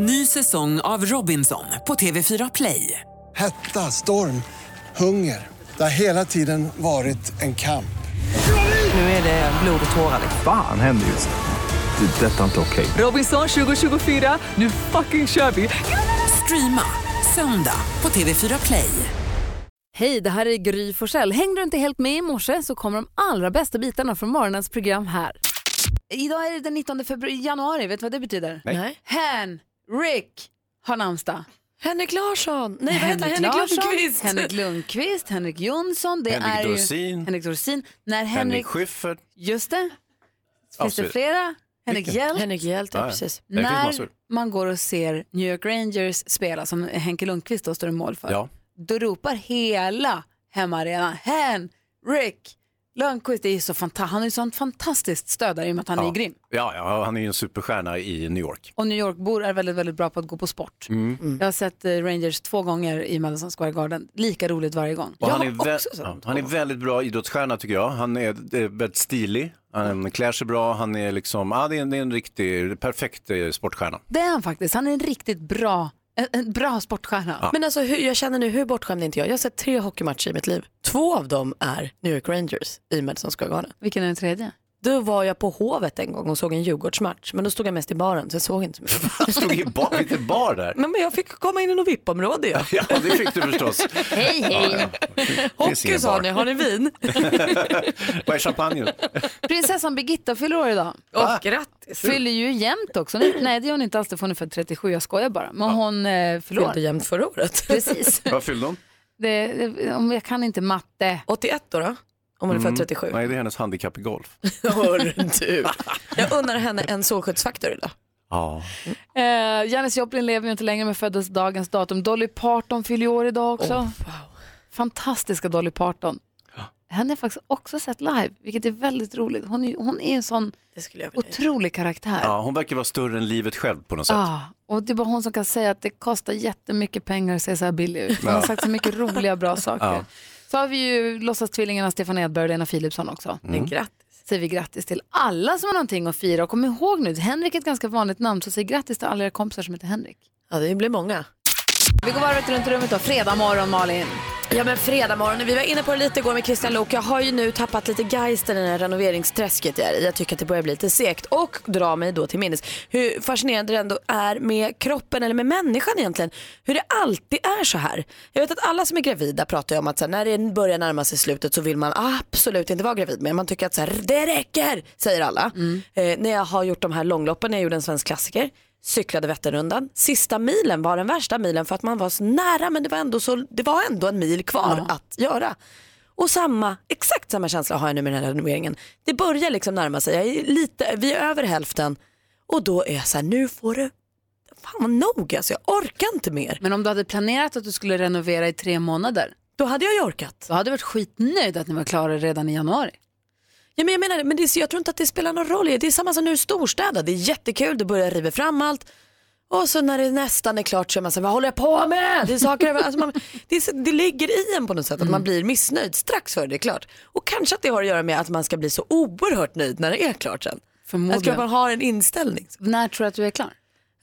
Ny säsong av Robinson på TV4 Play. Hetta, storm, hunger. Det har hela tiden varit en kamp. Nu är det blod och tårar. Fan händer just nu. Det. är Detta är inte okej. Robinson 2024, nu fucking kör vi! Streama söndag på TV4 Play. Hej, det här är Gry Forssell. Hängde du inte helt med i morse så kommer de allra bästa bitarna från morgonens program här. Idag är det den 19 februari, januari, vet du vad det betyder? Nej. Hen, Rick har namnsdag. Henrik Larsson. Nej, vad heter han? Henrik Larsson, Lundqvist. Henrik Lundqvist, Henrik Jonsson. Det Henrik är ju, Dorsin. Henrik Dorsin. När Henrik, Henrik Schyffert. just det. Finns det Absolut. flera? Henrik Hjelt. Henrik Hjelt, ja, Ja, ja. precis. Det finns När massor. man går och ser New York Rangers spela, som Henke Lundqvist då står i mål för, Ja. då ropar hela hemmaarenan Henrik Lundqvist. Det är så fanta- han är ju sånt fantastiskt stöd där i och med att han är Ja. grym. Ja, ja, han är ju en superstjärna i New York. Och New York-bor är väldigt, väldigt bra på att gå på sport. Mm. Jag har sett eh, Rangers två gånger i Madison Square Garden. Lika roligt varje gång. Och Jag han, är vä- ja, han är väldigt bra idrottsstjärna tycker jag. Han är, är väldigt stilig, han klär sig bra, han är liksom, ja det är en, det är en riktig, perfekt eh, sportstjärna. Det är han faktiskt. Han är en riktigt bra, en, en bra sportstjärna. Men alltså, hur, jag känner nu, hur bortskämd är inte jag? Jag har sett tre hockeymatcher i mitt liv. Två av dem är New York Rangers i Madison Square Garden. Vilken är den tredje? Då var jag på Hovet en gång och såg en Djurgårdsmatch, men då stod jag mest i baren så jag såg inte så mycket. Stod i bar, lite bar där. Men, men jag fick komma in i något VIP-område ja. Ja, det fick du förstås. Hej, hej! finns ingen Hockey sa ni, har ni vin? Vad är champagnen? Prinsessan Birgitta fyller år idag. Åh, grattis. Fyller ju jämnt också. Nej, nej, det gör hon inte alls. Det får hon född 37. Jag skojar bara. Men hon eh, fyller år. jämnt förra året. Precis. Vad fyllde hon? Det, det, om jag kan inte matte. 81 då, då? Om hon är född 37. Nej, det är hennes handikapp i golf. Hör du. Jag unnar henne en solskyddsfaktor idag. Ja. Eh, Janis Joplin lever ju inte längre med föddes dagens datum. Dolly Parton fyller år idag också. Fantastiska Dolly Parton. Henne har jag faktiskt också sett live, vilket är väldigt roligt. Hon är, hon är en sån otrolig karaktär. ja, hon verkar vara större än livet själv på något sätt. Ah, och det är bara hon som kan säga att det kostar jättemycket pengar att se så här billig ut. Hon har sagt så mycket roliga, bra saker. Ja. Så har vi ju låtsastvillingarna Stefan Edberg och Lena Philipsson också. Men Grattis. Säger vi grattis till alla som har någonting att fira. Och kom ihåg nu, Henrik är ett ganska vanligt namn, så säg grattis till alla era kompisar som heter Henrik. Ja, det blir många. Vi går varvet runt rummet då. Fredag morgon, Malin. Ja men fredag morgon, vi var inne på det lite igår med Christian Lok. Jag har ju nu tappat lite geisten i det här renoveringsträsket jag är i. Jag tycker att det börjar bli lite segt och dra mig då till minnes hur fascinerande det ändå är med kroppen eller med människan egentligen. Hur det alltid är så här. Jag vet att alla som är gravida pratar ju om att här, när det börjar närma sig slutet så vill man absolut inte vara gravid mer. Man tycker att så här, det räcker, säger alla. Eh, när jag har gjort de här långloppen, när jag gjorde en svensk klassiker cyklade Vätternrundan. Sista milen var den värsta milen för att man var så nära men det var ändå, så, det var ändå en mil kvar att göra. Och samma, exakt samma känsla har jag nu med den här renoveringen. Det börjar liksom närma sig, jag är lite, vi är över hälften och då är jag så här, nu får det fan nog alltså, jag orkar inte mer. Men om du hade planerat att du skulle renovera i tre månader, Då hade jag ju orkat. då hade du varit skitnöjd att ni var klara redan i januari. Ja, men jag menar, men det, är- jag tror inte att det spelar någon roll. Det är samma som nu i storstäder. Det är jättekul, det börjar riva fram allt. Och så när det nästan är klart så är man så här, vad håller jag på med? Det, är saker, alltså man, det, är, det ligger i en på något sätt att man blir missnöjd strax före det är klart. Och kanske att det har att göra med att man ska bli så oerhört nöjd när det är klart sen. Förmodligen. att man har en inställning. När tror du att du är klar?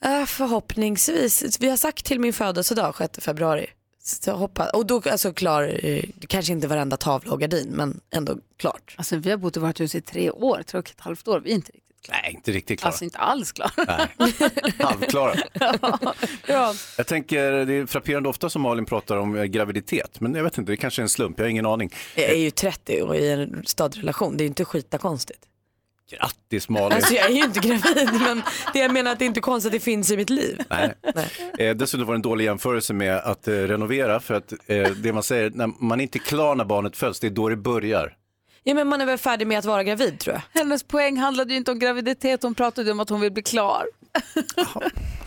Äh, förhoppningsvis. Vi har sagt till min födelsedag 6 februari. Så hoppas, och då alltså klar, eh, kanske inte varenda tavla och gardin men ändå klart. Alltså vi har bott i vårt hus i tre år, tre och ett halvt år. Vi är inte riktigt klara. Nej, inte riktigt klara. Alltså inte alls klara. Halvklara. ja. Jag tänker, det är frapperande ofta som Malin pratar om eh, graviditet, men jag vet inte, det kanske är en slump, jag har ingen aning. Jag är ju 30 och i en stadrelation, det är ju inte skita konstigt. Grattis Malin! Alltså jag är ju inte gravid men det jag menar att det är inte konstigt att det finns i mitt liv. Nej. Nej. Eh, dessutom var det en dålig jämförelse med att eh, renovera, för att eh, det man säger, när man är inte är klar när barnet föds, det är då det börjar. Ja men man är väl färdig med att vara gravid tror jag. Hennes poäng handlade ju inte om graviditet, hon pratade om att hon vill bli klar.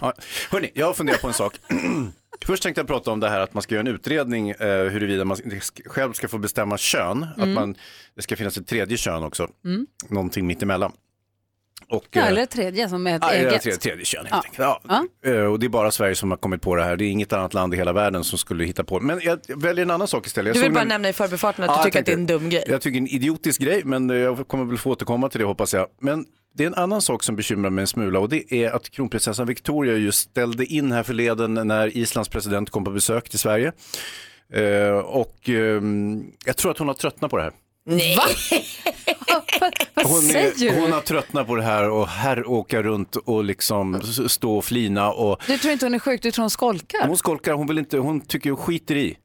Ja. Hörni, jag har funderat på en sak. Först tänkte jag prata om det här att man ska göra en utredning eh, huruvida man själv ska få bestämma kön. Att man, det ska finnas ett tredje kön också, någonting mittemellan. Och, Ja, eh, eller tredje som är ett Ja, eget. ja, tredje, tredje kön helt Ja. enkelt. Ja. Eh, Och det är bara Sverige som har kommit på det här. Det är inget annat land i hela världen som skulle hitta på det. Men jag väljer en annan sak istället. Jag Du vill bara en- nämna i förbifarten att Ja, du tycker att det är en tänkte- dum grej. Jag tycker det är en idiotisk grej, men eh, jag kommer väl få återkomma till det hoppas jag. Men det är en annan sak som bekymrar mig en smula och det är att kronprinsessan Victoria just ställde in här förleden när Islands president kom på besök till Sverige. Eh, och ehm, jag tror att hon har tröttnat på det här. Nej. Vad Hon, säger du? hon har tröttnat på det här och här åka runt och liksom stå och flina och Du tror inte hon är sjuk, du tror hon skolkar? hon skolkar, hon vill inte, hon tycker hon skiter i.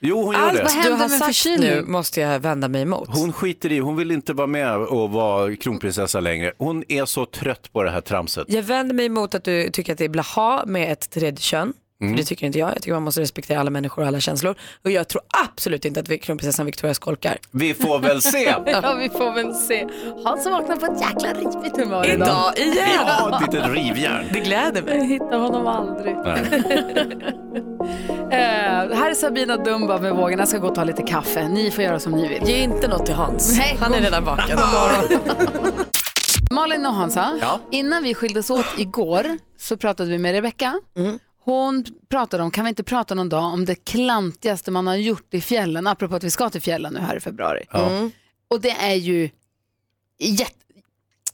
Jo, hon gör Allt det. vad du händer har med sagt förkylning? nu måste jag vända mig emot. Hon skiter i, hon vill inte vara med och vara kronprinsessa längre. Hon är så trött på det här tramset. Jag vänder mig emot att du tycker att det är blaha med ett tredje kön. För det tycker inte jag. Jag tycker man måste respektera alla människor och alla känslor. Och jag tror absolut inte att kronprinsessan Victoria skolkar. Vi får väl se. Ja, vi får väl se. Hans vaknar på ett jäkla rivigt humör idag. Idag igen! Ja, ett litet rivjärn. Det gläder mig. Jag hittar honom aldrig. Eh, här är Sabina Dumba med vågen. Jag ska gå och ta lite kaffe. Ni får göra som ni vill. Ge inte något till Hans. Nej, Han är redan vaken. Malin och Hansa, Ja. innan vi skildes åt igår så pratade vi med Rebecka. Hon pratade om, kan vi inte prata någon dag om det klantigaste man har gjort i fjällen, apropå att vi ska till fjällen nu här i februari. Och det är ju jätte,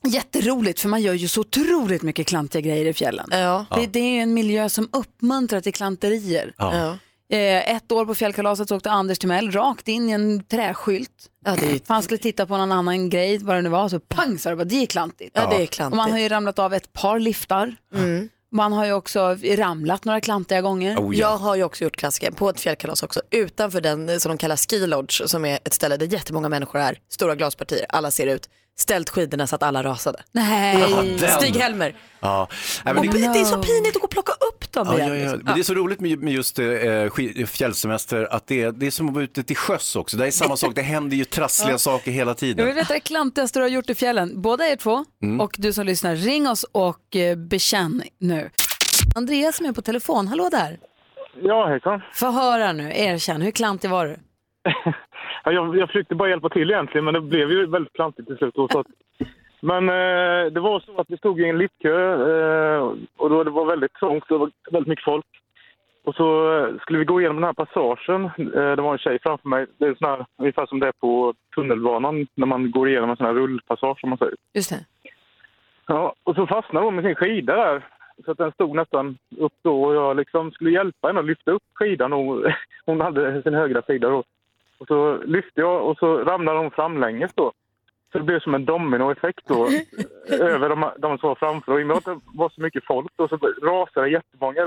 jätteroligt för man gör ju så otroligt mycket klantiga grejer i fjällen. Ja. Det, det är ju en miljö som uppmuntrar till klanterier. Ja. Eh, ett år på fjällkalaset så åkte Anders Timell rakt in i en träskylt. Ja, det han skulle titta på någon annan grej, vad det nu var, så pang sa det bara, det är klantigt. ja, det är Och klantigt. man har ju ramlat av ett par liftar. Mm. Man har ju också ramlat några klantiga gånger. Oh, ja. Jag har ju också gjort klassiken på ett fjällkalas också. Utanför den som de kallar Ski Lodge som är ett ställe där jättemånga människor är. Stora glaspartier, alla ser ut. Ställt skidorna så att alla rasade. Nej. den. Stig-Helmer. Ja. Och det är så pinigt att gå och plocka upp dem ja, ja, igen. ja. liksom. Men det är så roligt med, med just eh, fjällsemester att det är, det är som att vara ute till sjöss också. Det är samma sak, det händer ju trassliga saker hela Jag tiden. vill veta det klantigaste du har gjort i fjällen. Båda er två Mm. och du som lyssnar, ring oss och eh, bekänn nu. Andreas som är på telefon, hallå där. Ja, hejsan. Få höra nu, erkänn, hur klantig var du? Ja, jag, jag försökte bara hjälpa till egentligen, men det blev ju väldigt klantigt till slut. Och så att, men eh, det var så att vi stod i en liftkö eh, och då det var väldigt trångt, det var väldigt mycket folk. Och så eh, skulle vi gå igenom den här passagen. Eh, det var en tjej framför mig. Det är sån här, ungefär som det är på tunnelbanan när man går igenom en sån här rullpassage som man säger. Just det. Ja, och så fastnade hon med sin skida där. Så att den stod nästan upp då och jag liksom skulle hjälpa henne att lyfta upp skidan. Och hon hade sin högra sida då. Och så lyfte jag och så ramlade hon framlänges då. Så det blev som en dominoeffekt då över de, de som var framför. Och i och med att det var så mycket folk då så rasade jättemånga.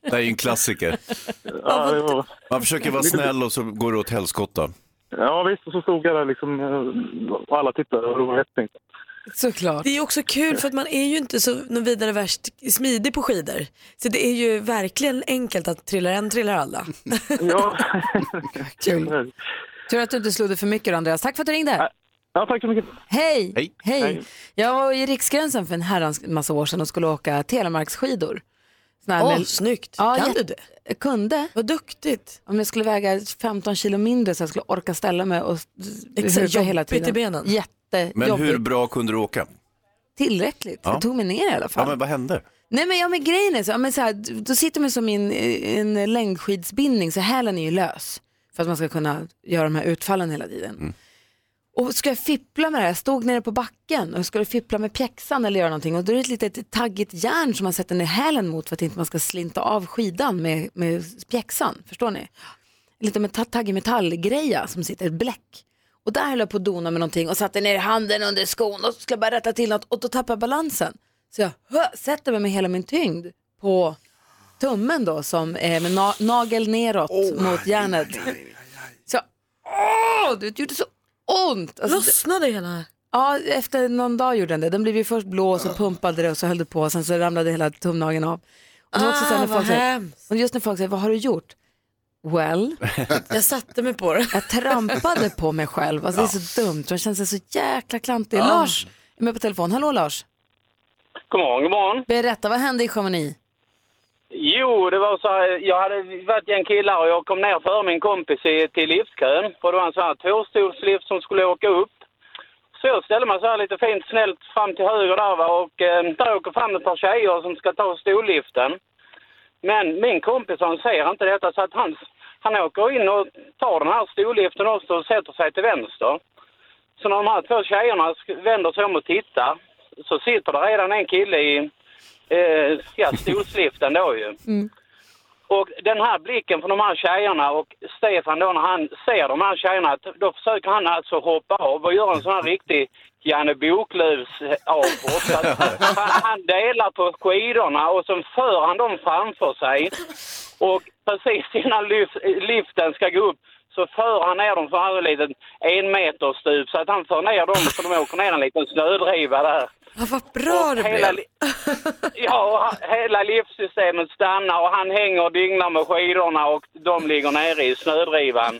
Det är ju en klassiker. ja, det var, Man försöker vara snäll och så går det åt helskotta. ja visst, och så stod jag där liksom eh, och alla tittade och det var jättefint. Såklart. Det är också kul för att man är ju inte så någon vidare värst smidig på skidor. Så det är ju verkligen enkelt att trillar en trillar alla. Ja. Kul. Tur att du inte slog dig för mycket Andreas. Tack för att du ringde. ja, tack så mycket. Hej. Hej. Hej. Jag var i Riksgränsen för en herrans massa år sedan och skulle åka telemarksskidor. Åh, med- snyggt. Ja, kan jätte- du det? Jag kunde. Vad duktigt. Om jag skulle väga 15 kilo mindre så jag skulle orka ställa mig och huvud hela jobbigt i tiden. benen. Jättejobbigt. Men hur bra kunde du åka? Tillräckligt. Ja. Jag tog mig ner i alla Ja, fall. men vad hände? Nej men, ja, men grejen är så, ja, men så här, då sitter man som i en, i en längdskidsbindning så hälen är ju lös. För att man ska kunna göra de här utfallen hela tiden. Och ska jag fippla med det här, jag stod nere på backen och skulle fippla med pjäxan eller göra någonting och då är det ett litet taggigt järn som man sätter ner hälen mot för att inte man ska slinta av skidan med, med pjäxan. Förstår ni? Lite med ta- taggig metallgreja som sitter, ett bläck. Och där höll jag på att dona med någonting och satte ner handen under skon och skulle bara rätta till något och då tappade jag balansen. Så jag hö, sätter mig med hela min tyngd på tummen då som är med na- nagel neråt mot järnet. Så, åh, det gjorde så ont. Alltså, Lossnade hela... Ja, efter någon dag gjorde den det. Den blev ju först blå och så pumpade det och så höll det på och sen så ramlade hela tumnageln av. Och, var också Ah, när folk säger, och just när folk säger, vad har du gjort? Well, Jag satte mig på det. jag trampade på mig själv. Alltså, Det är så dumt, jag känner sig så jäkla klantig. Ah. Lars är med på telefon. Hallå Lars, God morgon, god morgon. berätta, vad hände i Chamonix? Jo, det var så här, jag hade varit en killar och jag kom ner före min kompis i, till liftkön. För det var en sån här tvåstolslift som skulle åka upp. Så jag ställde mig så här lite fint snällt fram till höger där va och eh, där åker fram ett par tjejer som ska ta stolliften. Men min kompis han ser inte detta så att han, han åker in och tar den här stolliften också och sätter sig till vänster. Så när de här två tjejerna vänder sig om och tittar så sitter det redan en kille i eh, ja, stolsliften då ju. Och den här blicken från de här tjejerna och Stefan då när han ser de här tjejerna, då försöker han alltså hoppa av och göra en sån här riktig Janne Boklövs att han, delar på skidorna och så för han dem framför sig. Och precis innan lyf, liften ska gå upp så för han ner dem en liten en meter stup så att han för ner dem så de åker ner en liten snödriva där. Ja, vad bra det hela, blev. ja, och hela livssystemet stannar och han hänger och dinglar med skidorna och de ligger nere i snödrivan.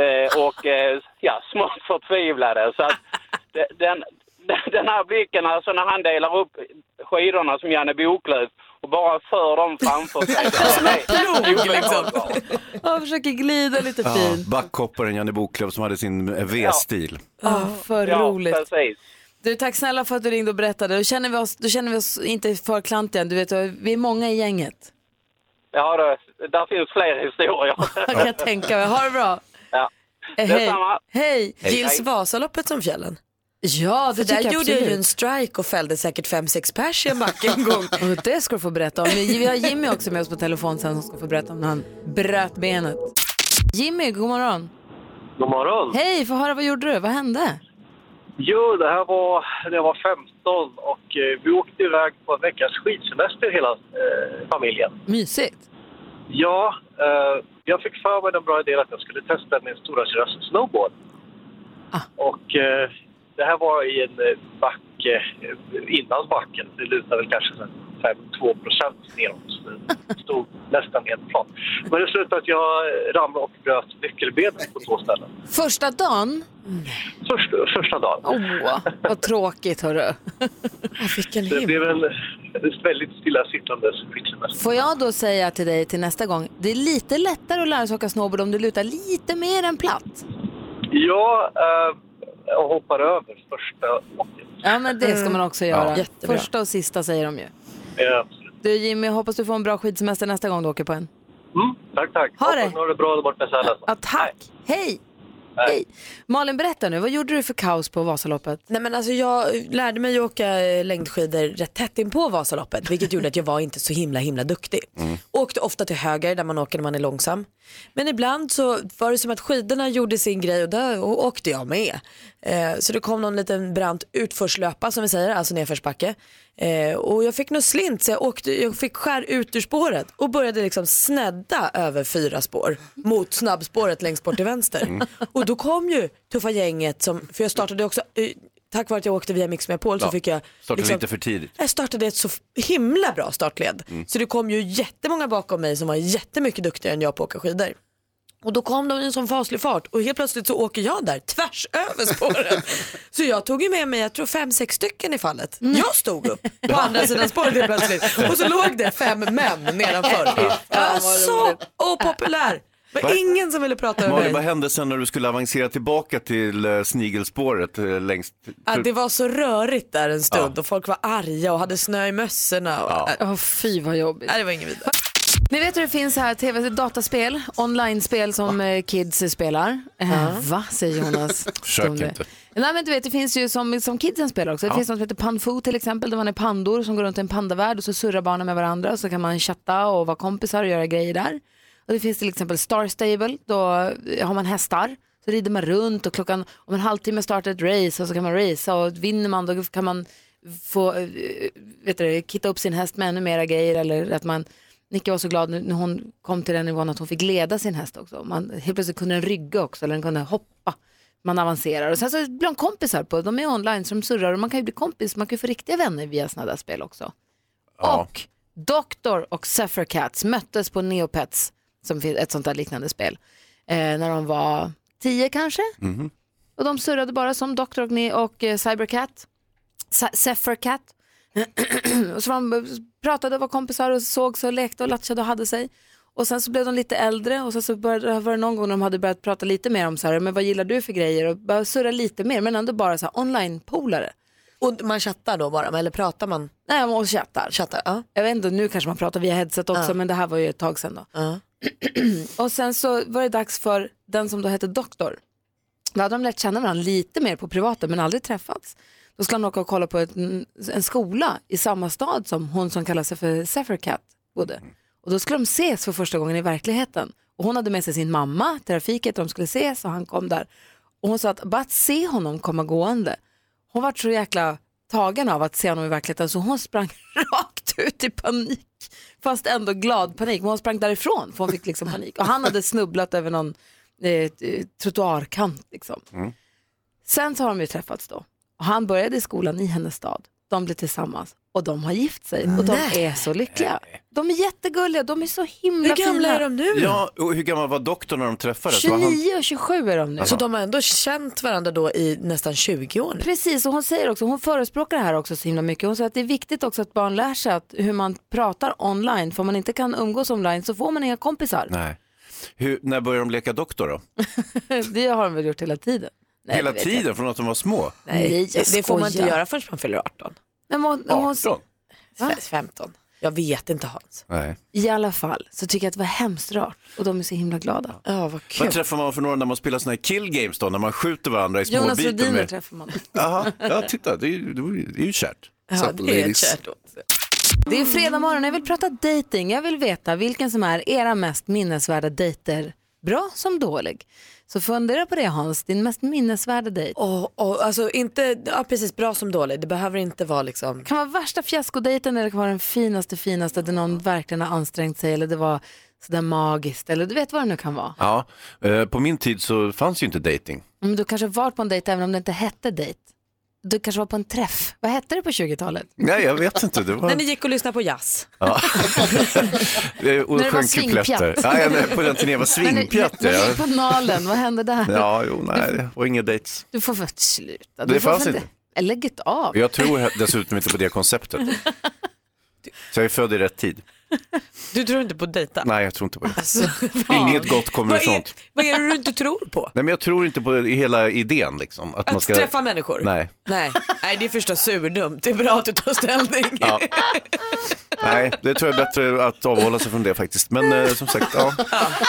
Eh, och eh, ja, smått förtvivlade. Så att de- den, den här blicken, alltså när han delar upp skidorna som Janne Boklöv och bara för dem framför sig. Liksom. Jag försöker glida lite Ja, fint. backhopparen Janne Boklöv som hade sin V-stil. Ja, för Ja, roligt. precis. Du, tack snälla för att du ringde och berättade. Då känner vi oss, då känner vi oss inte för klantiga. Du vet, vi är många i gänget. Ja, det, där finns fler historier. Jag kan tänka mig. Ha det bra. Ja. Eh, Hej. Detsamma. Hej. Gills Vasaloppet som fjällen? Ja, det För där jag gjorde jag ju en absolut. strike och fällde säkert fem sex pers i en backe en gång. Och det ska du få berätta om. Vi har Jimmy också med oss på telefon sen som ska få berätta om när han bröt benet. Jimmy, god morgon. God morgon. Hej, få höra vad gjorde du? Vad hände? Jo, det här var när jag var 15 och eh, vi åkte iväg på en veckas skidsemester hela eh, familjen. Mysigt. Ja, eh, jag fick för mig den bra idén att jag skulle testa min stora snowboard. Och eh, det här var i en eh, backe eh, innan backen. Det lutade väl kanske 5-2 procent neråt. Det stod nästan helt plant. Men det slutade att jag ramlade och bröt nyckelbenet på två ställen. Första dagen? Första, första dagen. Åh, vad tråkigt hörru. Det blev en, en väldigt stillasittande skidsemester. Får jag då säga till dig till nästa gång, det är lite lättare att lära sig åka snowboard om du lutar lite mer än platt. Ja, eh, jag hoppar över första. Ja, men det ska man också Ja, göra. jättebra. Första och sista säger de ju. Ja, Du Jimmy, hoppas du får en bra skidsemester nästa gång du åker på en. mm, tack, tack. Ha det. Hoppas ni har det bra där borta i Sälen. Ja, tack. Hej. Hej. Malin, berätta nu, vad gjorde du för kaos på Vasaloppet? Nej, men alltså, jag lärde mig att åka eh, längdskidor rätt tätt in på Vasaloppet vilket gjorde att jag var inte så himla himla duktig. Åkte ofta till höger där man åker när man är långsam. Men ibland så var det som att skidorna gjorde sin grej och där å- åkte jag med. Eh, så det kom någon liten brant utförslöpa som vi säger, alltså nedförsbacke. Eh, och jag fick något slint så jag, åkte, jag fick skär ut ur spåret och började liksom snedda över fyra spår mot snabbspåret längst bort till vänster. Och då kom ju tuffa gänget som, för jag startade också, eh, tack vare att jag åkte via Mix Megapol så Ja, fick jag Startade liksom- lite för tidigt. jag startade ett så himla bra startled. Så det kom ju jättemånga bakom mig som var jättemycket duktigare än jag på att åka skidor. Och då kom de i en sån faslig fart och helt plötsligt så åker jag där tvärs över spåret. så jag tog ju med mig, jag tror fem, sex stycken i fallet. Jag stod upp på andra sidan spåret helt plötsligt och så låg det fem män nedanför. Var så opopulär. Det var Va? ingen som ville prata med Malin, mig. vad hände sen när du skulle avancera tillbaka till uh, snigelspåret uh, längst? Ja, det var så rörigt där en stund och folk var arga och hade snö i mössorna. Och, Åh, fy vad jobbigt. Nej, det var inget vidare. Ni vet hur det finns här tv dataspel, online-spel som eh, kids spelar. Eh, Va, säger Jonas. Försök inte. Nej men du vet det finns ju som, som kidsen spelar också. Det Ja. finns något som heter Panfu till exempel där man är pandor som går runt i en pandavärld och så surrar barnen med varandra och så kan man chatta och vara kompisar och göra grejer där. Och det finns till exempel Star Stable, då har man hästar. Så rider man runt och klockan, om en halvtimme startar ett race och så kan man racea och vinner man då kan man få, eh, vet du, kitta upp sin häst med ännu mera grejer eller att man Nicke var så glad när hon kom till den nivån att hon fick leda sin häst också. Man, helt plötsligt kunde den rygga också eller den kunde hoppa. Man avancerar och sen så blir de kompisar på, de är online så de surrar och man kan ju bli kompis, man kan ju få riktiga vänner via sådana där spel också. Och Doktor och Zephyr Cats möttes på Neopets, som finns ett sånt där liknande spel, eh, när de var tio kanske. Mhm. Och de surrade bara som Doktor och, Ne- och eh, Cybercat, Sa- Zephyr Cat. och så de, pratade och var kompisar och såg och lekte och latchade och hade sig. Och sen så blev de lite äldre och sen så började, var det någon gång när de hade börjat prata lite mer om så här, men vad gillar du för grejer och började surra lite mer men ändå bara så här online-polare. Och man chattar då bara, eller pratar man? Nej, man chattar. Chattar, ja. Jag vet inte, nu kanske man pratar via headset också Ja. men det här var ju ett tag sedan då. Ja. och sen så var det dags för den som då hette doktor. Då hade de lärt känna varandra lite mer på privaten men aldrig träffats. Då skulle han åka och kolla på ett, mm, en skola i samma stad som hon som kallar sig för Zephyrcat bodde. Och då skulle de ses för första gången i verkligheten. Och hon hade med sig sin mamma till trafiket och de skulle ses och han kom där. Och hon sa att bara att se honom komma gående, hon var så jäkla tagen av att se honom i verkligheten så hon sprang rakt ut i panik. Fast ändå glad panik. Men hon sprang därifrån för hon fick liksom panik. Och han hade snubblat över någon eh, trottoarkant. Liksom. Sen så har de ju träffats då. Och han började i skolan i hennes stad. De blev tillsammans och de har gift sig och de Nej. är så lyckliga. De är jättegulliga, de är så himla Hur gamla fina. är de nu? Ja, och hur gammal var doktorn när de träffades? Var han... 29 och 27 är de nu. Så de har ändå känt varandra då i nästan 20 år nu? Precis, och hon säger också, hon förespråkar det här också så himla mycket. Hon säger att det är viktigt också att barn lär sig att hur man pratar online. För om man inte kan umgås online så får man inga kompisar. Nej. Hur, när började de leka doktor då? det har de väl gjort hela tiden. Nej, Hela det vet tiden, från att de var små? Nej, jag det, får man inte skojar. göra förrän man fyller 18. Men hon, hon, 18? Va? 15. Jag vet inte Hans. Nej. I alla fall så tycker jag att det var hemskt rart och de är så himla glada. Ja, vad kul. Vad träffar man för några när man spelar såna här kill games då, när man skjuter varandra i små Jonas bitar? Rhodiner Med... träffar man. Jaha, ja titta, det är, ju- det är ju- det är ju kärt. Ja, det är kärt också. Det är fredag morgon, jag vill prata dating. Jag vill veta vilken som är era mest minnesvärda dejter. Bra som dålig. Så fundera på det Hans, din mest minnesvärda dejt. Och, och, alltså inte, ja, precis bra som dålig. Det behöver inte vara liksom. Det kan vara värsta fiaskodejten eller det kan vara den finaste finaste där någon verkligen har ansträngt sig eller det var sådär magiskt eller du vet vad det nu kan vara. Ja, eh, på min tid så fanns ju inte dating. Men du kanske varit på en dejt även om det inte hette dejt. Du kanske var på en träff. Vad hette det på 20-talet? Nej, jag vet inte. Det var... När ni gick och lyssnade på jazz. Ja. Och sjöng kupletter. ja, nej, på den tiden jag var svingpjatt. När Ja. gick på Nalen, vad hände där? ja, jo, nej, det var inga dates. Du får väl sluta. Du Det fanns inte. Eller lägg av. Jag tror dessutom inte på det konceptet. Så jag är född i rätt tid. Du tror inte på dejta? Nej, jag tror inte på det. Alltså, Inget gott kommer vad, ifrån. är, vad är det du inte tror på? Nej, men jag tror inte på hela idén. Liksom, att, man Att ska... träffa människor? Nej. Nej. Nej, det är förstås surdumt. Det är bra att du tar ställning. Ja. Nej, det tror jag är bättre att avhålla sig från det faktiskt. Men eh, som sagt, ja.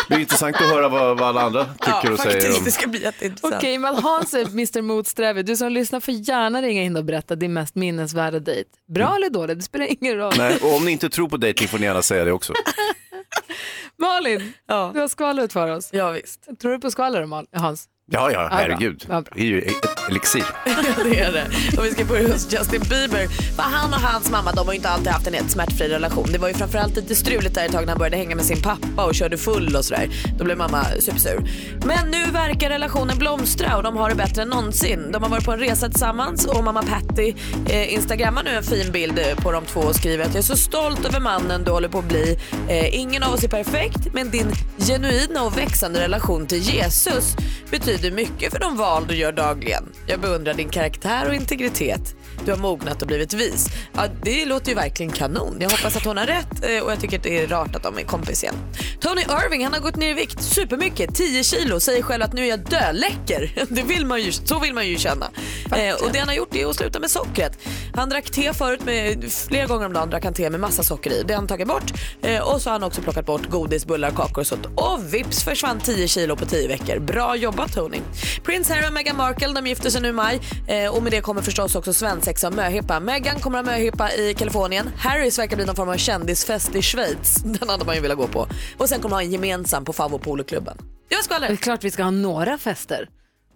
det är intressant att höra vad, vad alla andra tycker ja, och säger. faktiskt. Om... Det ska bli jätteintressant. Okej, men Hans är Mr Motsträvig. Du som lyssnar får gärna ringa in och berätta din mest minnesvärda dejt. Bra eller dålig, det spelar ingen roll. Nej, och om ni inte tror på dating får ni gärna säga det också. Malin, Ja. du har skvallret för oss. Ja, visst. Tror du på skvaller Mal- Hans? Ja, ja, herregud. Ja. Det är ju ett elixir. det är det. Och vi ska börja hos Justin Bieber. För han och hans mamma de har ju inte alltid haft en helt smärtfri relation. Det var ju framförallt lite struligt där ett tag när han började hänga med sin pappa och körde full och sådär. Då blev mamma supersur. Men nu verkar relationen blomstra och de har det bättre än någonsin. De har varit på en resa tillsammans och mamma Patty eh, instagrammar nu en fin bild eh, på de två och skriver att jag är så stolt över mannen du håller på att bli. Eh, ingen av oss är perfekt men din genuina och växande relation till Jesus betyder betyder mycket för de val du gör dagligen. Jag beundrar din karaktär och integritet. Du har mognat och blivit vis. Ja, det låter ju verkligen kanon. Jag hoppas att hon har rätt eh, och jag tycker att det är rart att de är kompis igen. Tony Irving han har gått ner i vikt supermycket, 10 kilo. Säger själv att nu är jag döläcker. Det vill man ju, så vill man ju känna. Eh, och det han har gjort är att sluta med sockret. Han drack te förut, med, flera gånger om dagen drack han te med massa socker i. Det har han tagit bort. Eh, och så har han också plockat bort godis, bullar, kakor och sånt. Och vips försvann 10 kilo på 10 veckor. Bra jobbat Tony. Prins Harry och Meghan Markle de gifter sig nu i maj. Eh, och med det kommer förstås också svensexa och möhippa. Meghan kommer att ha möhippa i Kalifornien. Harrys verkar bli någon form av kändisfest i Schweiz. Den hade man ju velat gå på. Och sen kommer ha en gemensam på Favopoloklubben. Jag Det är klart vi ska ha några fester.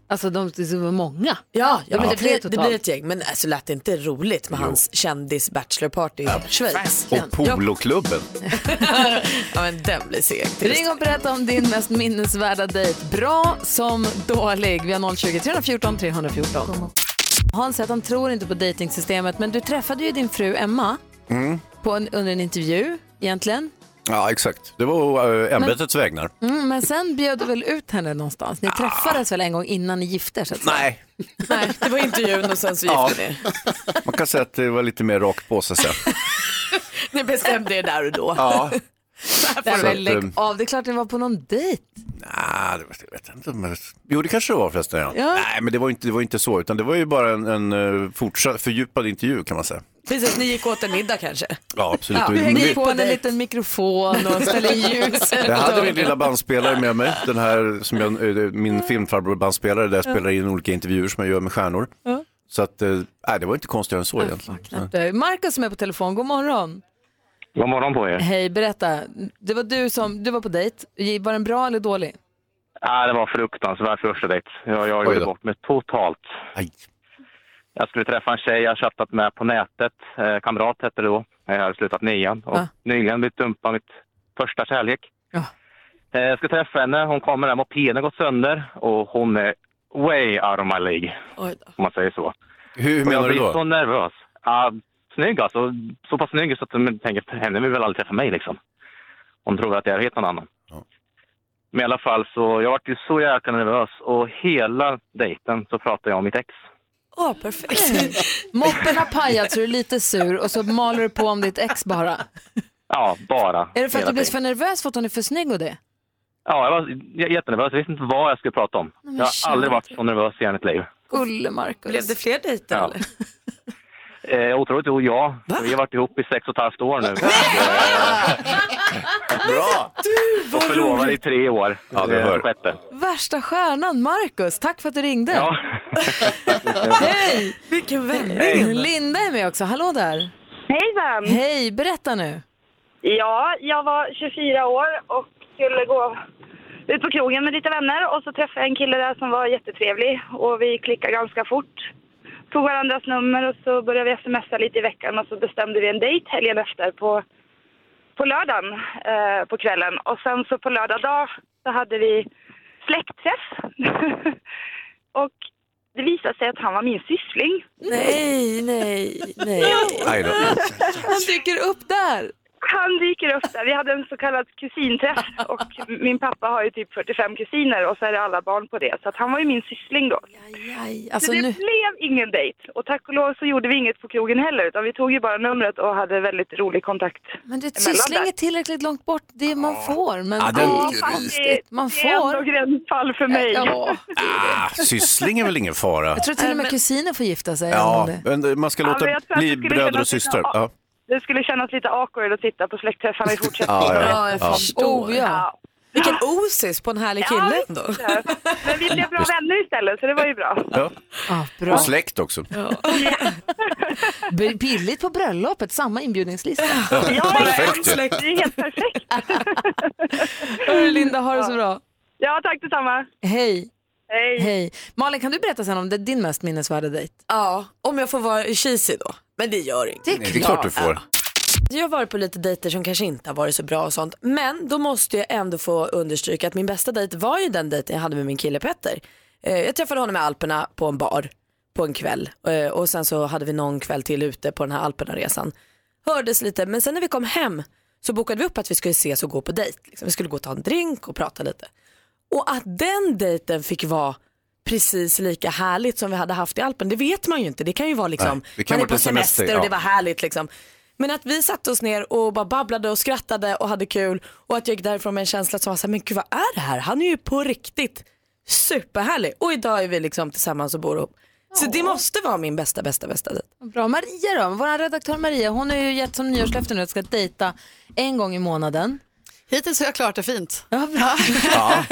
Alltså de det är många. Ja, ja, men det, blir, det blir ett gäng. Men alltså, lät det inte roligt med hans kändis bachelorparty i Schweiz? Och poloklubben. Ja, men den blir seg. Ring och berätta om din mest minnesvärda dejt. Bra som dålig. Vi har 020 314 314. Hans säger att han tror inte på dejtingsystemet men du träffade ju din fru Emma Mm. på en, under en intervju egentligen. Ja, exakt. Det var äh, ämbetets vägnar. Mm, men sen bjöd du väl ut henne någonstans? Ni träffades väl en gång innan ni gifte er? Nej, Nej, det var intervjun och sen så Ja. gifte ni man kan säga att det var lite mer rakt på sig sen. Ni bestämde er där och då. Ja. Nej, men att, lägg av, det är klart ni var på någon dejt. Nej, det jag vet inte. Men, jo, det kanske det var förresten. Ja. Ja. Nej, men det var, inte, det var inte så, utan det var ju bara en, en eh, fortsatt fördjupad intervju kan man säga. Precis, ni gick åt en middag kanske. Ja, absolut. Ja, vi hängde På en liten mikrofon och ställde in ljuset. Jag hade min lilla bandspelare med mig, den här som jag, eh, min filmfarbror bandspelare där jag spelar in olika intervjuer som jag gör med stjärnor. Ja. Så att, eh, nej, det var inte konstigare än så egentligen. Marcus som är på telefon, god morgon. God morgon på er. Hej, berätta. Det var du som, du var på dejt. Var den bra eller dålig? Ja, det var fruktansvärt första dejt. Jag, jag gjorde då. bort mig totalt. Aj. Jag skulle träffa en tjej jag chattat med på nätet. Eh, kamrat hette det då. Jag hade slutat nian och Ah. nyligen blivit dumpad mitt första kärlek. Ja. Eh, jag ska träffa henne. Hon kommer där, mopeden har gått sönder och hon är way out of my league, då. om man säger så. Hur, hur Och menar jag du blir då? så nervös. Ja, snygg alltså. Så pass snygg så att jag tänker, henne vill väl aldrig träffa mig liksom. Hon tror att jag är helt någon annan. Ja. Men i alla fall så, jag vart ju så jäkla nervös och hela dejten så pratade jag om mitt ex. Åh, perfekt. Moppen har pajat så du är lite sur och så maler du på om ditt ex bara. Ja, bara. Är det för att du blir för nervös för att hon är för snygg och det? Ja, jag var jättenervös. Jag visste inte vad jag skulle prata om. men jag har aldrig varit så nervös i hela mitt liv. Gulle Marcus. Blev det fler dejter Ja. eller? Eh, otroligt nog, ja. Vi har varit ihop i sex och ett halvt år nu. Bra! och förlovade i tre år. Ja, du Eh, hör. Sjätte. Värsta stjärnan, Marcus. Tack för att du ringde. Ja. Hej! Vilken vändning. Linda är med också. Hallå där. Hejsan! Hej, berätta nu. Ja, jag var 24 år och skulle gå ut på krogen med lite vänner och så träffade jag en kille där som var jättetrevlig och vi klickade ganska fort. Tog varandras nummer och så började vi smsa lite i veckan och så bestämde vi en dejt helgen efter på, på lördagen eh, på kvällen. Och sen så på lördag dag så hade vi släktträff. och det visade sig att han var min syssling. Nej, nej, nej. Han dyker upp där. Han dyker upp där. Vi hade en så kallad kusinträff och min pappa har ju typ 45 kusiner och så är det alla barn på det. Så att han var ju min syssling då. Aj, aj. Så Alltså, det nu... blev ingen dejt. Och tack och lov så gjorde vi inget på krogen heller utan vi tog ju bara numret och hade väldigt rolig kontakt. Men det emellan syssling där. är tillräckligt långt bort. Det är man får. Men Ja, den- Ja, fast det, Man det är ändå får. gränsfall för mig. Ja. Ah, syssling är väl ingen fara? Jag tror till och med kusiner får gifta sig. Ja, man ska Ja, låta att bli bröder och lite- Ja. Det skulle kännas lite awkward att sitta på släktträffarna i fortsättningen. Ja, ja. Ja, jag Ja. förstår. Oh, ja. Ja. Vilken osis på en härlig kille Ja, ändå. Men vi blev bra vänner istället så det var ju bra. Ja. Ah, bra. Och släkt också. B- Billigt på bröllopet, samma inbjudningslista. Ja, Perfekt ju. det är helt perfekt. Hörru, Linda, ha det så bra. Ja, tack detsamma. Hej. Hej. Hej. Malin, kan du berätta sen om det, din mest minnesvärda dejt? Ja, om jag får vara cheesy då. Men det gör inget. Det är Nej, det är klart du får. Jag har varit på lite dejter som kanske inte har varit så bra och sånt. Men då måste jag ändå få understryka att min bästa dejt var ju den dejten jag hade med min kille Petter. Eh, Jag träffade honom i Alperna på en bar på en kväll Eh, och sen så hade vi någon kväll till ute på den här Alperna-resan. Hördes lite men sen när vi kom hem så bokade vi upp att vi skulle ses och gå på dejt. Liksom. Vi skulle gå och ta en drink och prata lite. Och att den dejten fick vara precis lika härligt som vi hade haft i Alpen, det vet man ju inte. Det kan ju vara liksom, Nej, det kan man är på semester, semester och ja. det var härligt liksom. Men att vi satte oss ner och bara babblade och skrattade och hade kul och att jag gick därifrån med en känsla som var så här, men gud vad är det här? Han är ju på riktigt superhärlig och idag är vi liksom tillsammans och bor ihop. Så det måste vara min bästa, bästa, bästa dejt. Bra. Maria då? Vår redaktör Maria, hon har ju gett som nyårslöfte nu att ska dejta en gång i månaden. Hittills har jag klarat det fint. Ja, bra. Ja.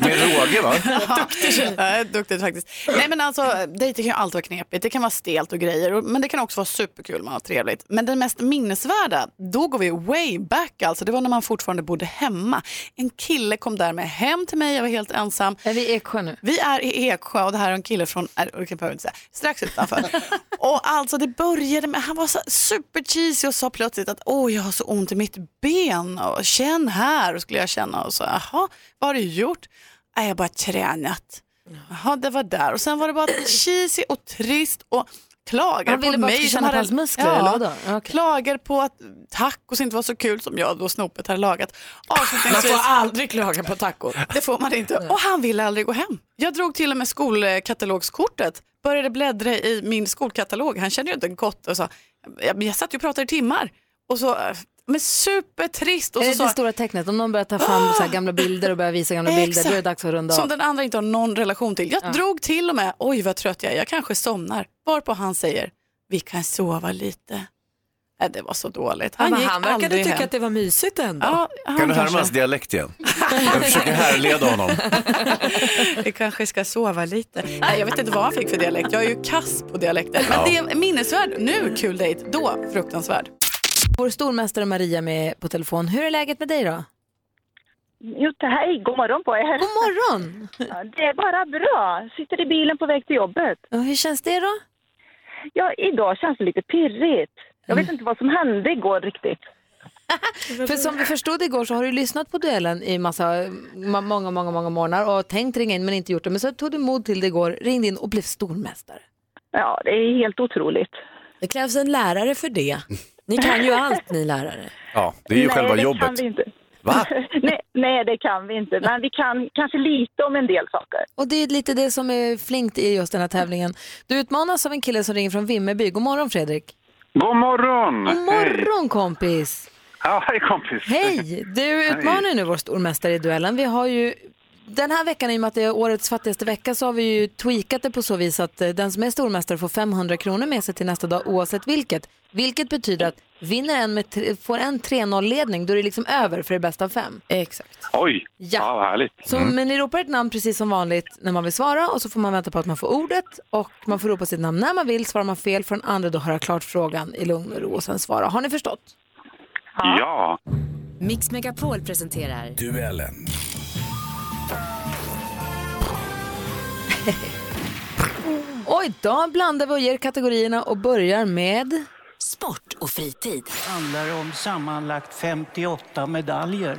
Med råge va? Duktig tjej. Ja, duktigt faktiskt. Nej men alltså dejting kan ju alltid vara knepigt. Det kan vara stelt och grejer. Men det kan också vara superkul, man har trevligt. Men den mest minnesvärda, då går vi way back alltså. Det var när man fortfarande bodde hemma. En kille kom där med hem till mig, jag var helt ensam. Är vi i Eksjö nu? Vi är i Eksjö och det här är en kille från, äh, det kan jag inte säga, strax utanför. och alltså det började med, han var så super cheesy och sa plötsligt att åh jag har så ont i mitt ben och känn här och skulle jag känna och så jaha vad har du gjort? Jag har bara tränat. Jaha det var där och sen var det bara cheesy och trist och ville på mig som hade- hans muskler? Ja, okej. Klagar på att tacos inte var så kul som jag då snopet hade lagat. Man får aldrig klaga på taco. det får man inte. Och han ville aldrig gå hem. Jag drog till och med skolkatalogskortet, började bläddra i min skolkatalog. Han kände ju inte en kotte och sa, jag, satt ju och pratade i timmar. Och så, eh, Men supertrist. Och är så det sa, det stora tecknet? Om någon börjar ta fram så här gamla bilder och börjar visa gamla bilder, då är det dags att runda Som av. den andra inte har någon relation till. Jag drog till och med, oj vad trött jag är, jag kanske somnar. Varpå han säger, vi kan sova lite. Nej, det var så dåligt. Han, gick han verkade tycka hem. att det var mysigt ändå. Ja, han Kan du härma kanske- hans dialekt igen? Jag försöker härleda honom. Vi kanske ska sova lite. Nej, jag vet inte vad han fick för dialekt. Jag är ju kass på dialekter. Men Ja. det är minnesvärd. Nu kul dejt, då fruktansvärd. Vår stormästare Maria med på telefon. Hur är läget med dig då? Jo, hej, god morgon på er. God morgon! Ja, Det är bara bra. Sitter i bilen på väg till jobbet. Och hur känns det då? Ja, idag känns det lite pirrigt. Jag Mm. vet inte vad som hände igår riktigt. För som vi förstod igår så har du lyssnat på duellen i massa, ma- många, många, många månader och tänkt ringa in men inte gjort det. Men så tog du mod till det igår, ringde in och blev stormästare. Ja, det är helt otroligt. Det krävs en lärare för det. Ni kan ju allt ni lärare. Ja, det är ju Nej, själva det jobbet. Kan vi inte. Va? nej, nej, det kan vi inte. Men vi kan kanske lite om en del saker. Och det är lite det som är flinkt i just den här tävlingen. Du utmanas av en kille som ringer från Vimmerby. God morgon Fredrik. God morgon! God morgon kompis. Ja, hej kompis. Hej! Du utmanar ju nu vår stormästare i duellen. Vi har ju den här veckan, i och med att det är årets fattigaste vecka, så har vi ju tweakat det på så vis att eh, den som är stormästare får 500 kronor med sig till nästa dag oavsett vilket. Vilket betyder att vinner en med tre, får en 3-0-ledning, då är det liksom över för det bästa av fem. Exakt. Oj, Ja. ja. vad härligt. Så, Men ni ropar ett namn precis som vanligt när man vill svara och så får man vänta på att man får ordet och man får ropa sitt namn när man vill. Svarar man fel får den andra då höra klart frågan i lugn och ro och sen svara. Har ni förstått? Ja. Mix Megapol presenterar Duellen. Och idag blandar vi och ger kategorierna och börjar med sport och fritid. handlar om sammanlagt 58 medaljer.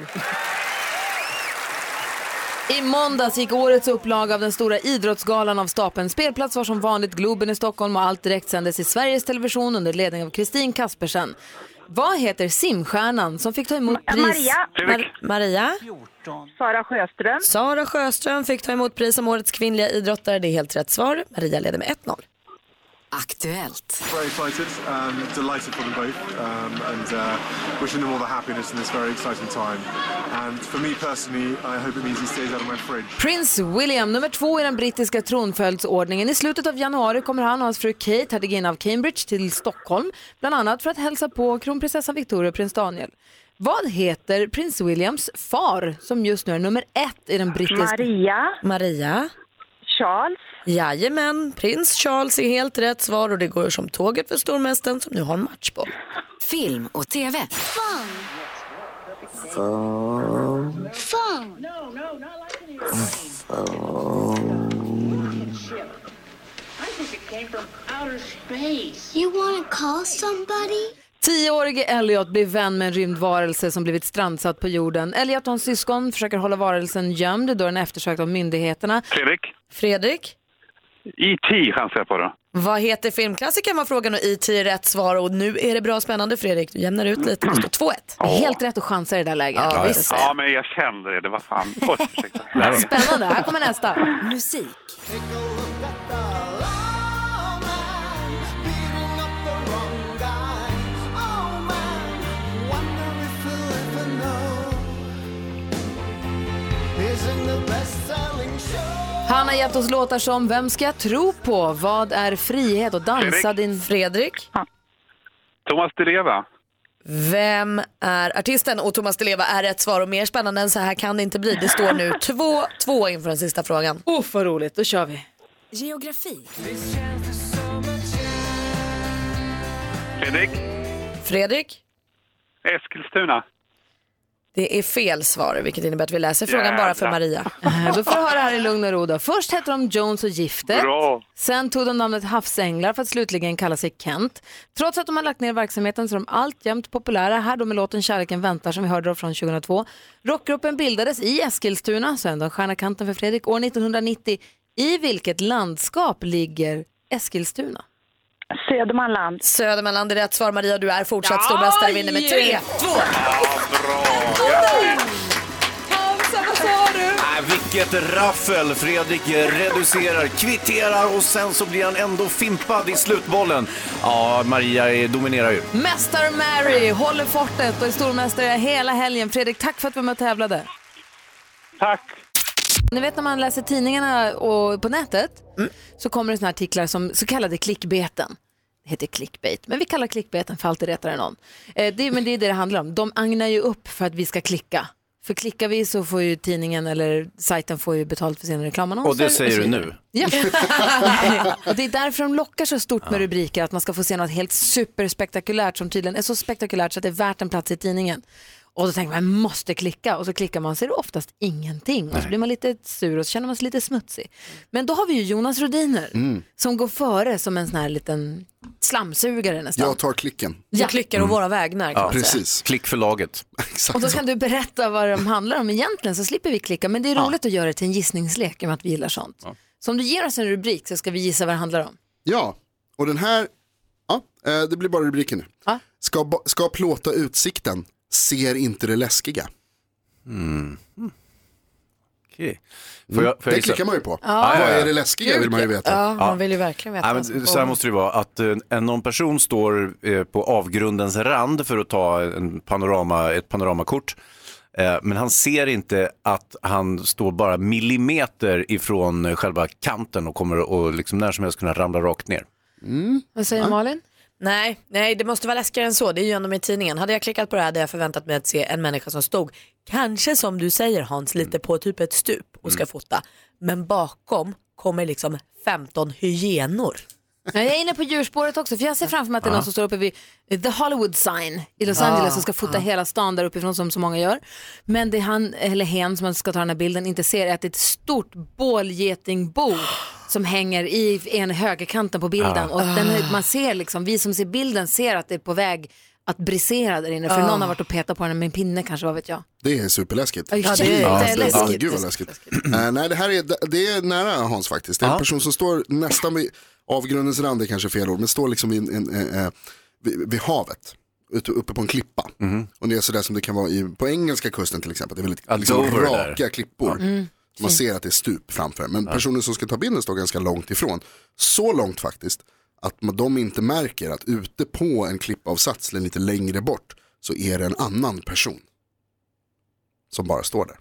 I måndags gick årets upplaga av den stora idrottsgalan av stapeln. Spelplats var som vanligt Globen i Stockholm och allt direktsändes i Sveriges Television under ledning av Kristin Kaspersen. Vad heter simstjärnan som fick ta emot pris? Maria. Mar- Maria. Sara Sjöström. Sara Sjöström fick ta emot pris som årets kvinnliga idrottare. Det är helt rätt svar. Maria leder med 1-0. Aktuellt. Very excited, um, delighted for them both, um, and uh, wishing them all the happiness in this very exciting time. And for me personally, I hope it means he stays out of my fridge. Prince William, nummer två i den brittiska tronföljdsordningen. I slutet av januari kommer han och hans fru Kate, hertiginna av Cambridge, till Stockholm. Bland annat för att hälsa på kronprinsessan Victoria och prins Daniel. Vad heter prins Williams far, som just nu är nummer ett i den brittiska... Maria. Maria. Charles. Jajamän, prins Charles är helt rätt svar och det går som tåget för stormästaren som nu har en matchboll. Film och TV. You want to call somebody? Tioårige Elliot blir vän med en rymdvarelse som blivit strandsatt på jorden. Elliot och hans syskon försöker hålla varelsen gömd då den är eftersökt av myndigheterna. Fredrik? Fredrik? E.T. chansar jag på då. Vad heter filmklassikern var frågan och IT är rätt svar och nu är det bra spännande Fredrik. Du jämnar ut lite. Det står 2-1. Helt rätt att chansa i det där läget. Ja, visst. Ja, men jag kände det. Det var fan... Oj, ursäkta. Spännande, här kommer nästa. Musik. Han har gett oss låtar som Vem ska jag tro på? Vad är frihet? Och dansa Fredrik? din... Fredrik? Thomas Di Leva. Vem är artisten? Och Thomas Di Leva är rätt svar och mer spännande än så här kan det inte bli. Det står nu 2-2 inför den sista frågan. Uff vad roligt, då kör vi. Geografi. Fredrik? Fredrik? Eskilstuna. Det är fel svar vilket innebär att vi läser frågan bara för Jävlar. Maria. Eh, Då får du höra här i lugn och ro då. Först hette de Jones och Giftet. Bra. Sen tog de namnet Havsänglar för att slutligen kalla sig Kent. Trots att de har lagt ner verksamheten så är de alltjämt populära. Här då med låten Kärleken väntar som vi hörde då från 2002. Rockgruppen bildades i Eskilstuna, så ändå en stjärna kanten för Fredrik, år 1990. I vilket landskap ligger Eskilstuna? Södermanland. Södermanland är rätt svar. Maria, du är fortsatt stormästare. Vinner med 3-2. Ja, bra. Hamza, vad sa du? Nej, vilket raffel! Fredrik reducerar, kvitterar och sen så blir han ändå fimpad i slutbollen. Ja, Maria är- dominerar ju. Mästare Mary håller fortet och är stormästare hela helgen. Fredrik, tack för att vi var med och tävlade. Tack. Ni vet när man läser tidningarna och på nätet så kommer det såna här artiklar som så kallade klickbeten. Heter clickbait, men vi kallar clickbaiten för alltid retar någon. Eh, det, men det är det det handlar om. De agnar ju upp för att vi ska klicka. För klickar vi så får ju tidningen eller sajten får ju betalt för sina reklamannonser. Och det säger så du nu. Ja. och det är därför de lockar så stort med rubriker, att man ska få se något helt superspektakulärt som tydligen är så spektakulärt så att det är värt en plats i tidningen. Och då tänker man, jag måste klicka och så klickar man så är det oftast ingenting. Och så blir man lite sur och så känner man sig lite smutsig. Men då har vi ju Jonas Rodiner Mm. som går före som en sån här liten slamsugare nästan. Jag tar klicken. Jag klickar å våra vägnar kan Ja, man säga. precis. Klick för laget. Och då kan du berätta vad de handlar om egentligen så slipper vi klicka. Men det är roligt att göra det till en gissningslek i och med att vi gillar sånt. Så om du ger oss en rubrik så ska vi gissa vad det handlar om. Ja, och den här, ja, eh, det blir bara rubriken nu. Ska, ba- ska plåta utsikten, ser inte det läskiga. Mm. Okej. Får jag, får jag Det klickar man ju på. Ja, Vad ja, ja. är det läskiga vill man ju veta. Ja, man vill ju verkligen veta. Ja, men, så här måste det vara att eh, en någon person står eh, på avgrundens rand för att ta en panorama, ett panoramakort. Eh, men han ser inte att han står bara millimeter ifrån själva kanten och kommer att liksom när som helst kunna ramla rakt ner. Vad säger Malin? Nej, nej, det måste vara läskigare än så. Det är ju ändå med i tidningen. Hade jag klickat på det här hade jag förväntat mig att se en människa som stod, kanske som du säger Hans, lite på typ ett stup och ska fota. Men bakom kommer liksom 15 hyenor. Jag är inne på djurspåret också för jag ser framför mig att det är någon som står uppe vid The Hollywood sign i Los Angeles och ska fota hela stan där uppifrån som så många gör. Men det han eller hen som ska ta den här bilden inte ser är att det är ett stort bålgetingbo som hänger i ena högerkanten på bilden och den, man ser liksom, vi som ser bilden ser att det är på väg att brisera där inne för Ja. någon har varit och petat på den med en pinne kanske, vad vet jag. Det är superläskigt. Ja, det är Ja. Ja, gud vad läskigt. Eh, nej, det här är, det är nära Hans faktiskt. Det är en person som står nästan vid avgrundens rand, är kanske fel ord, men står liksom vid, en, en, eh, vid, vid havet. Uppe på en klippa. Och det är sådär som det kan vara i, på engelska kusten till exempel. Det är väldigt Ja, liksom, Dover där. raka klippor. Mm. Man ser att det är stup framför. Men personen som ska ta bilden står ganska långt ifrån. Så långt faktiskt att de inte märker att ute på en klippavsats lite längre bort så är det en annan person. Som bara står där.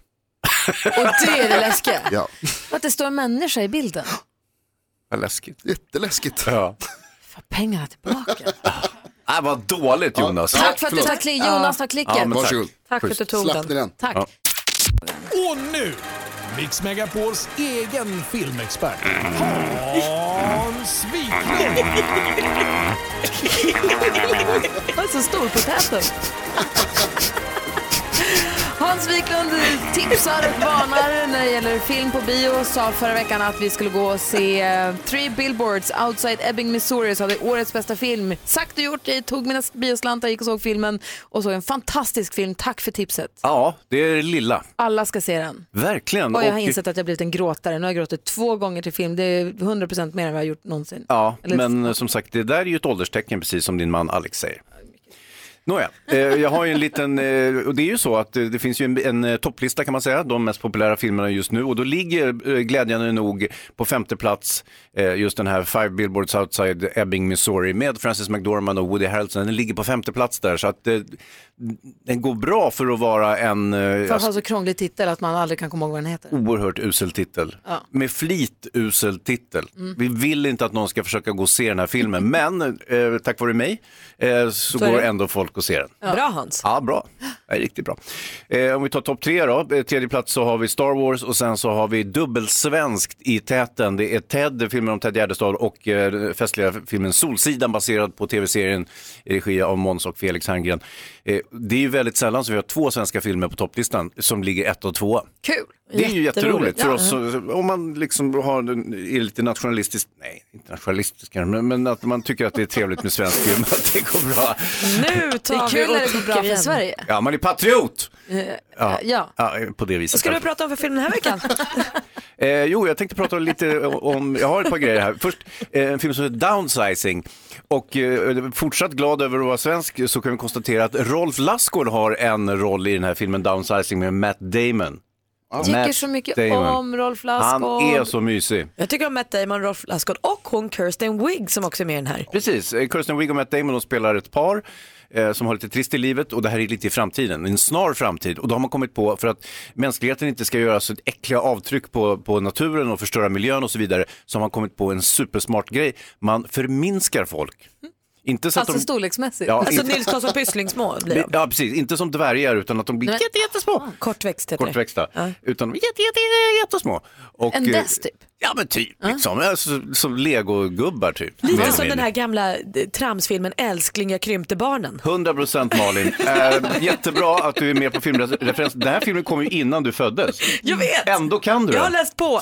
Och det är det läskiga. Ja. Att det står en människa i bilden. Vad läskigt. Jätteläskigt. Ja. Få pengarna tillbaka. Ah, vad dåligt Jonas. Tack för att du tar klick. Jonas tar klicket. Ja, men tack. Varsågod. Tack för att du tog Slapp den. ni den. Tack. Ja. Och nu, Mix Megapols egen filmexpert, Hans Wiklund. Vad är så stor på täten? Hans Wiklund tipsar och varnar när det gäller film på bio. Sa förra veckan att vi skulle gå och se eh, Three Billboards Outside Ebbing, Missouri. Så hade årets bästa film. Sagt och gjort, jag tog mina bioslantar, gick och såg filmen och såg en fantastisk film. Tack för tipset. Ja, det är det lilla. Alla ska se den. Verkligen. Och jag har Och- insett att jag blivit en gråtare. Nu har jag gråtit två gånger till film. Det är 100% mer än vad jag har gjort någonsin. Ja, Eller- men som sagt, det där är ju ett ålderstecken, precis som din man Alex säger. Nåja, eh, jag har ju en liten, eh, och det är ju så att eh, det finns ju en, en eh, topplista kan man säga, de mest populära filmerna just nu och då ligger eh, glädjande nog på femte plats eh, just den här Five Billboards Outside Ebbing, Missouri med Frances McDormand och Woody Harrelson. Den ligger på femte plats där så att eh, den går bra för att vara en eh, För att ha så krånglig titel att man aldrig kan komma ihåg vad den heter. oerhört usel titel. Ja. Med flit usel titel. Mm. Vi vill inte att någon ska försöka gå och se den här filmen, men eh, tack vare mig eh, så, Så går det. ändå folk och ser den. Bra Hans. Ja, bra. Ja, riktigt bra. Eh, om vi tar topp tre då. Eh, Tredje plats så har vi Star Wars och sen så har vi dubbelsvenskt i täten. Det är Ted, filmen om Ted Gärdestad och eh, festliga filmen Solsidan baserad på tv-serien i regi av Måns och Felix Herngren. Det är ju väldigt sällan som vi har två svenska filmer på topplistan som ligger ett och två. Kul! Det är ju jätteroligt för oss så- om man liksom har, är lite nationalistisk, nej inte nationalistisk kanske, men, men att man tycker att det är trevligt med svensk film, att det går bra. Nu Det tar är vi kul och när det går bra för. Sverige. Ja, man är patriot! Eh, Ja, ja. ja på det viset. Vad ska du prata om för film den här veckan? Eh, jo, jag tänkte prata lite om, jag har ett par grejer här. Först eh, en film som heter Downsizing. Och eh, fortsatt glad över att vara svensk så kan vi konstatera att Rolf Lassgård har en roll i den här filmen Downsizing med Matt Damon. Tycker Matt så mycket Damon. om Rolf Lassgård. Han är så mysig. Jag tycker om Matt Damon, Rolf Lassgård och hon Kirsten Wigg som också är med i den här. Precis, Eh, Kirsten Wigg och Matt Damon de spelar ett par eh, som har lite trist i livet och det här är lite i framtiden, en snar framtid. Och då har man kommit på, för att mänskligheten inte ska göra så äckliga avtryck på, på naturen och förstöra miljön och så vidare, så har man kommit på en supersmart grej. Man förminskar folk. Inte så att Alltså de... storleksmässigt. Ja, Alltså inte- Nils Karlsson Pyssling små blir de. Ja, precis. Inte som dvärgar utan att de blir jätte, jättesmå. Kortväxt heter det. Kortväxta. Utan de är jätte, jätte, jättesmå. Och, En eh, dess typ? Ja, men typ. Liksom. Alltså, som legogubbar typ. Lite som den här gamla eh, tramsfilmen Älskling jag krympte barnen. 100 procent Malin. Eh, jättebra att du är med på filmreferens. Den här filmen kom ju innan du föddes. Jag vet! Ändå kan du Jag har den. läst på.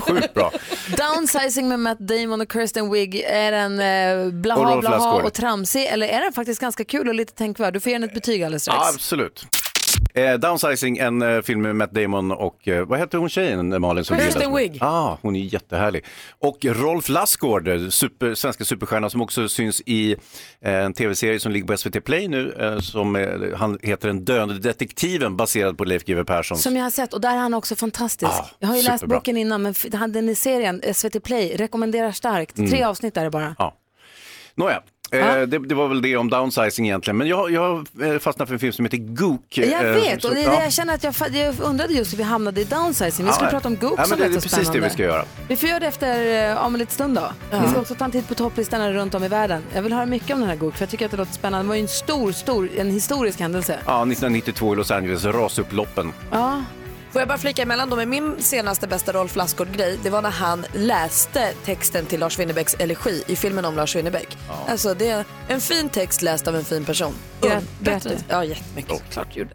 Sjukt bra. Downsizing med Matt Damon och Kirsten Wigg, är den eh, Och blaha blaha Lassgård. och tramsig eller är den faktiskt ganska kul och lite tänkvärd? Du får ge den ett betyg alldeles strax. Ja, absolut. Eh, Downsizing, en eh, film med Matt Damon och eh, vad heter hon tjejen eh, Malin? Som gillar- Wigg. Ah, hon är jättehärlig. Och Rolf Lassgård, eh, super, svenska superstjärna som också syns i eh, en tv-serie som ligger på SVT Play nu. Som han heter Den döende detektiven baserad på Leif GW Persson. Som jag har sett och där är han också fantastisk. Ja, jag har ju läst superbra. boken innan men den i serien, SVT Play, rekommenderar starkt. Mm. Tre avsnitt är det bara. Ja. Nåja. Eh, det, det var väl det om downsizing egentligen, men jag, jag eh, fastnade för en film som heter Gook. Jag eh, vet och det ja. jag känner att jag, jag undrade just hur vi hamnade i downsizing. Vi skulle Ja, prata om Gook ja, som det, är så precis spännande. det vi ska göra. Vi får göra det efter, om en liten stund då. Vi ska också ta en titt på topplistorna runt om i världen. Jag vill höra mycket om den här Gook för jag tycker att det låter spännande. Det var ju en stor, stor, en historisk händelse. Ja, 1992 i Los Angeles, rasupploppen. Ja. Får jag bara flika emellan då med min senaste bästa Rolf Lassgård-grej. Det var när han läste texten till Lars Winnerbäcks elegi i filmen om Lars Winnerbäck. Alltså det är en fin text läst av en fin person. Du? Ja, jättemycket. Klart gjorde.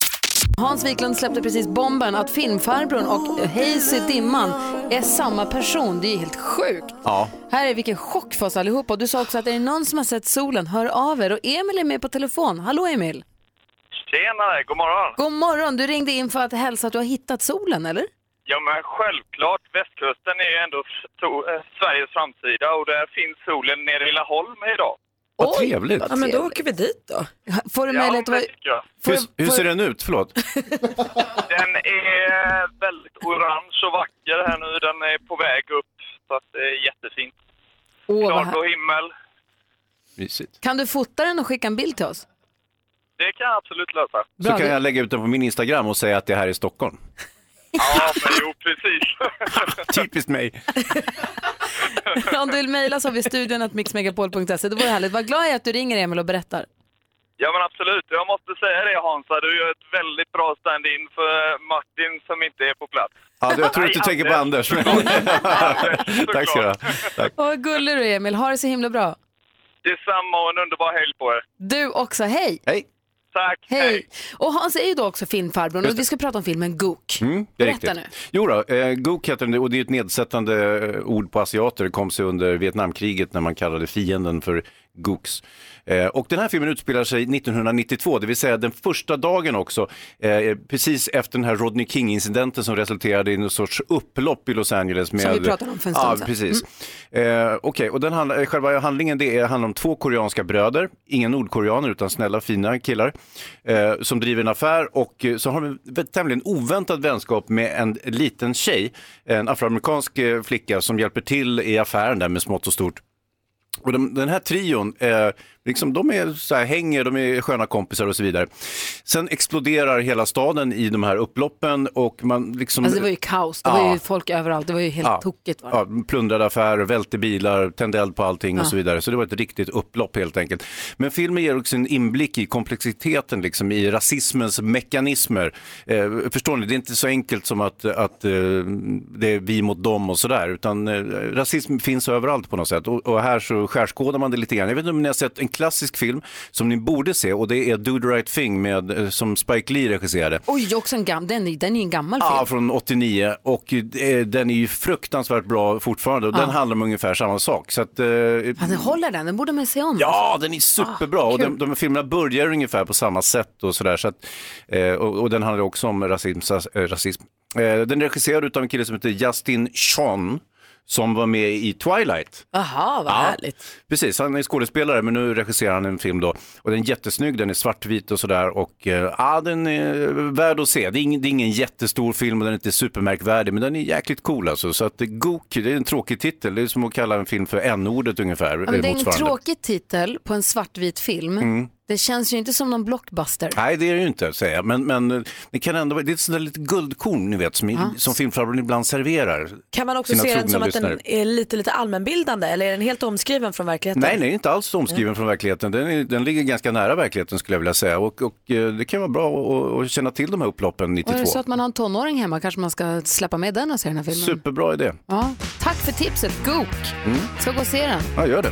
Hans Wiklund släppte precis bomben att filmfarbrorn och Hayes i Dimman är samma person. Det är helt sjukt. Ja. Här är vilken chock för oss allihopa. Och Du sa också att är det någon som har sett solen, hör av er. Och Emil är med på telefon. Hallå Emil. Tjenare, god morgon. God morgon. Du ringde in för att hälsa att du har hittat solen, eller? Ja men självklart, västkusten är ju ändå eh, Sveriges framsida och där finns solen nere i Laholm idag. Vad trevligt. Ja, men då åker vi dit då. Får du Ja, möjlighet det att... tycker jag. Hur, hur ser den ut? Förlåt. Den är väldigt orange och vacker här nu. Den är på väg upp så att det är jättefint. Åh, vad Klarblå himmel. Mysigt. Kan du fota den och skicka en bild till oss? Det kan jag absolut lösa. Så kan jag lägga ut den på min Instagram och säga att det här är Stockholm. Ja, men jo precis. Typiskt mig. Om du vill mejla så har vi studion att mixmegapol.se. Det vore härligt. Vad glad jag är att du ringer Emil och berättar. Ja men absolut, jag måste säga det Hansa, du gör ett väldigt bra stand-in för Martin som inte är på plats. Ja, jag tror att du tänker på Anders. Tack ska du ha. Tack. Vad gullig du är Emil. Ha det så himla bra. Detsamma och en underbar helg på er. Du också. Hej! Hej! Tack, Hej! Och Hans är ju då också filmfarbrorn och vi ska prata om filmen Gook. Mm, det är Berätta riktigt. Jo då, eh, Gook heter den och det är ett nedsättande eh, ord på asiater. Det kom sig under Vietnamkriget när man kallade fienden för Gooks. Eh, och den här filmen utspelar sig 1992, det vill säga den första dagen också, eh, precis efter den här Rodney King-incidenten som resulterade i en sorts upplopp i Los Angeles. Med, Som vi pratade om för en stund ja, sedan. precis. Eh, Okej, och den handlar, själva handlingen det är, handlar om två koreanska bröder, inga nordkoreaner utan snälla fina killar, eh, som driver en affär och eh, så har de en tämligen oväntad vänskap med en liten tjej, en afroamerikansk eh, flicka som hjälper till i affären där med smått och stort. Och de, den här trion, eh, liksom, de är så här, hänger, de är sköna kompisar och så vidare. Sen exploderar hela staden i de här upploppen och man liksom... Alltså det var ju kaos. Det var Ja. ju folk överallt. Det var ju helt Ja. tokigt. Var det. Ja, plundrade affärer, välte bilar, tände eld på allting och Ja. så vidare. Så det var ett riktigt upplopp helt enkelt. Men filmen ger också en inblick i komplexiteten liksom, i rasismens mekanismer. Eh, förstår ni, det är inte så enkelt som att, att eh, det är vi mot dem och sådär. Utan eh, rasism finns överallt på något sätt. Och, och här så skärskådar man det lite grann. Jag vet inte om ni har sett en klassisk film som ni borde se och det är Do the right thing med, eh, som Spike Lee regisserade. Oj, också en gam... den, är- den är ju en gammal film. Ja, från 89 och eh, den är ju fruktansvärt bra fortfarande och den handlar om ungefär samma sak. Så att, eh, Fan, den håller den, den borde man se om. Ja, den är superbra Ah, och kul. de, de här filmerna börjar ungefär på samma sätt och sådär. Så att, eh, och, och den handlar också om rasism. sas- eh, rasism. Eh, den är regisserad av en kille som heter Justin Sean som var med i Twilight. Jaha, vad Ja. härligt. Precis, han är skådespelare men nu regisserar han en film då. Och den är jättesnygg, den är svartvit och sådär. Och eh, ja, den är värd att se. Det är, ingen, det är ingen jättestor film och den är inte supermärkvärdig men den är jäkligt cool alltså. Så att eh, Gok, det är en tråkig titel. Det är som att kalla en film för n-ordet ungefär. Ja, men det är en tråkig titel på en svartvit film. Mm. Det känns ju inte som någon blockbuster. Nej, det är det ju inte, säger jag. Men, men eh, det kan ändå vara, det är ett sånt där litet guldkorn, ni vet, som, Ja. som filmfarbrorn ibland serverar. Kan man också se den som att lyssnare. den är lite, lite allmänbildande eller är den helt omskriven från verkligheten? Nej, nej, inte alls omskriven från verkligheten. Den, är, den ligger ganska nära verkligheten skulle jag vilja säga. Och, och eh, det kan vara bra att, att känna till de här upploppen Och är 92. det så att man har en tonåring hemma kanske man ska släppa med den och se den här filmen. Superbra idé. Ja. Tack för tipset, Gook. Mm. Ska gå och se den. Ja, gör det.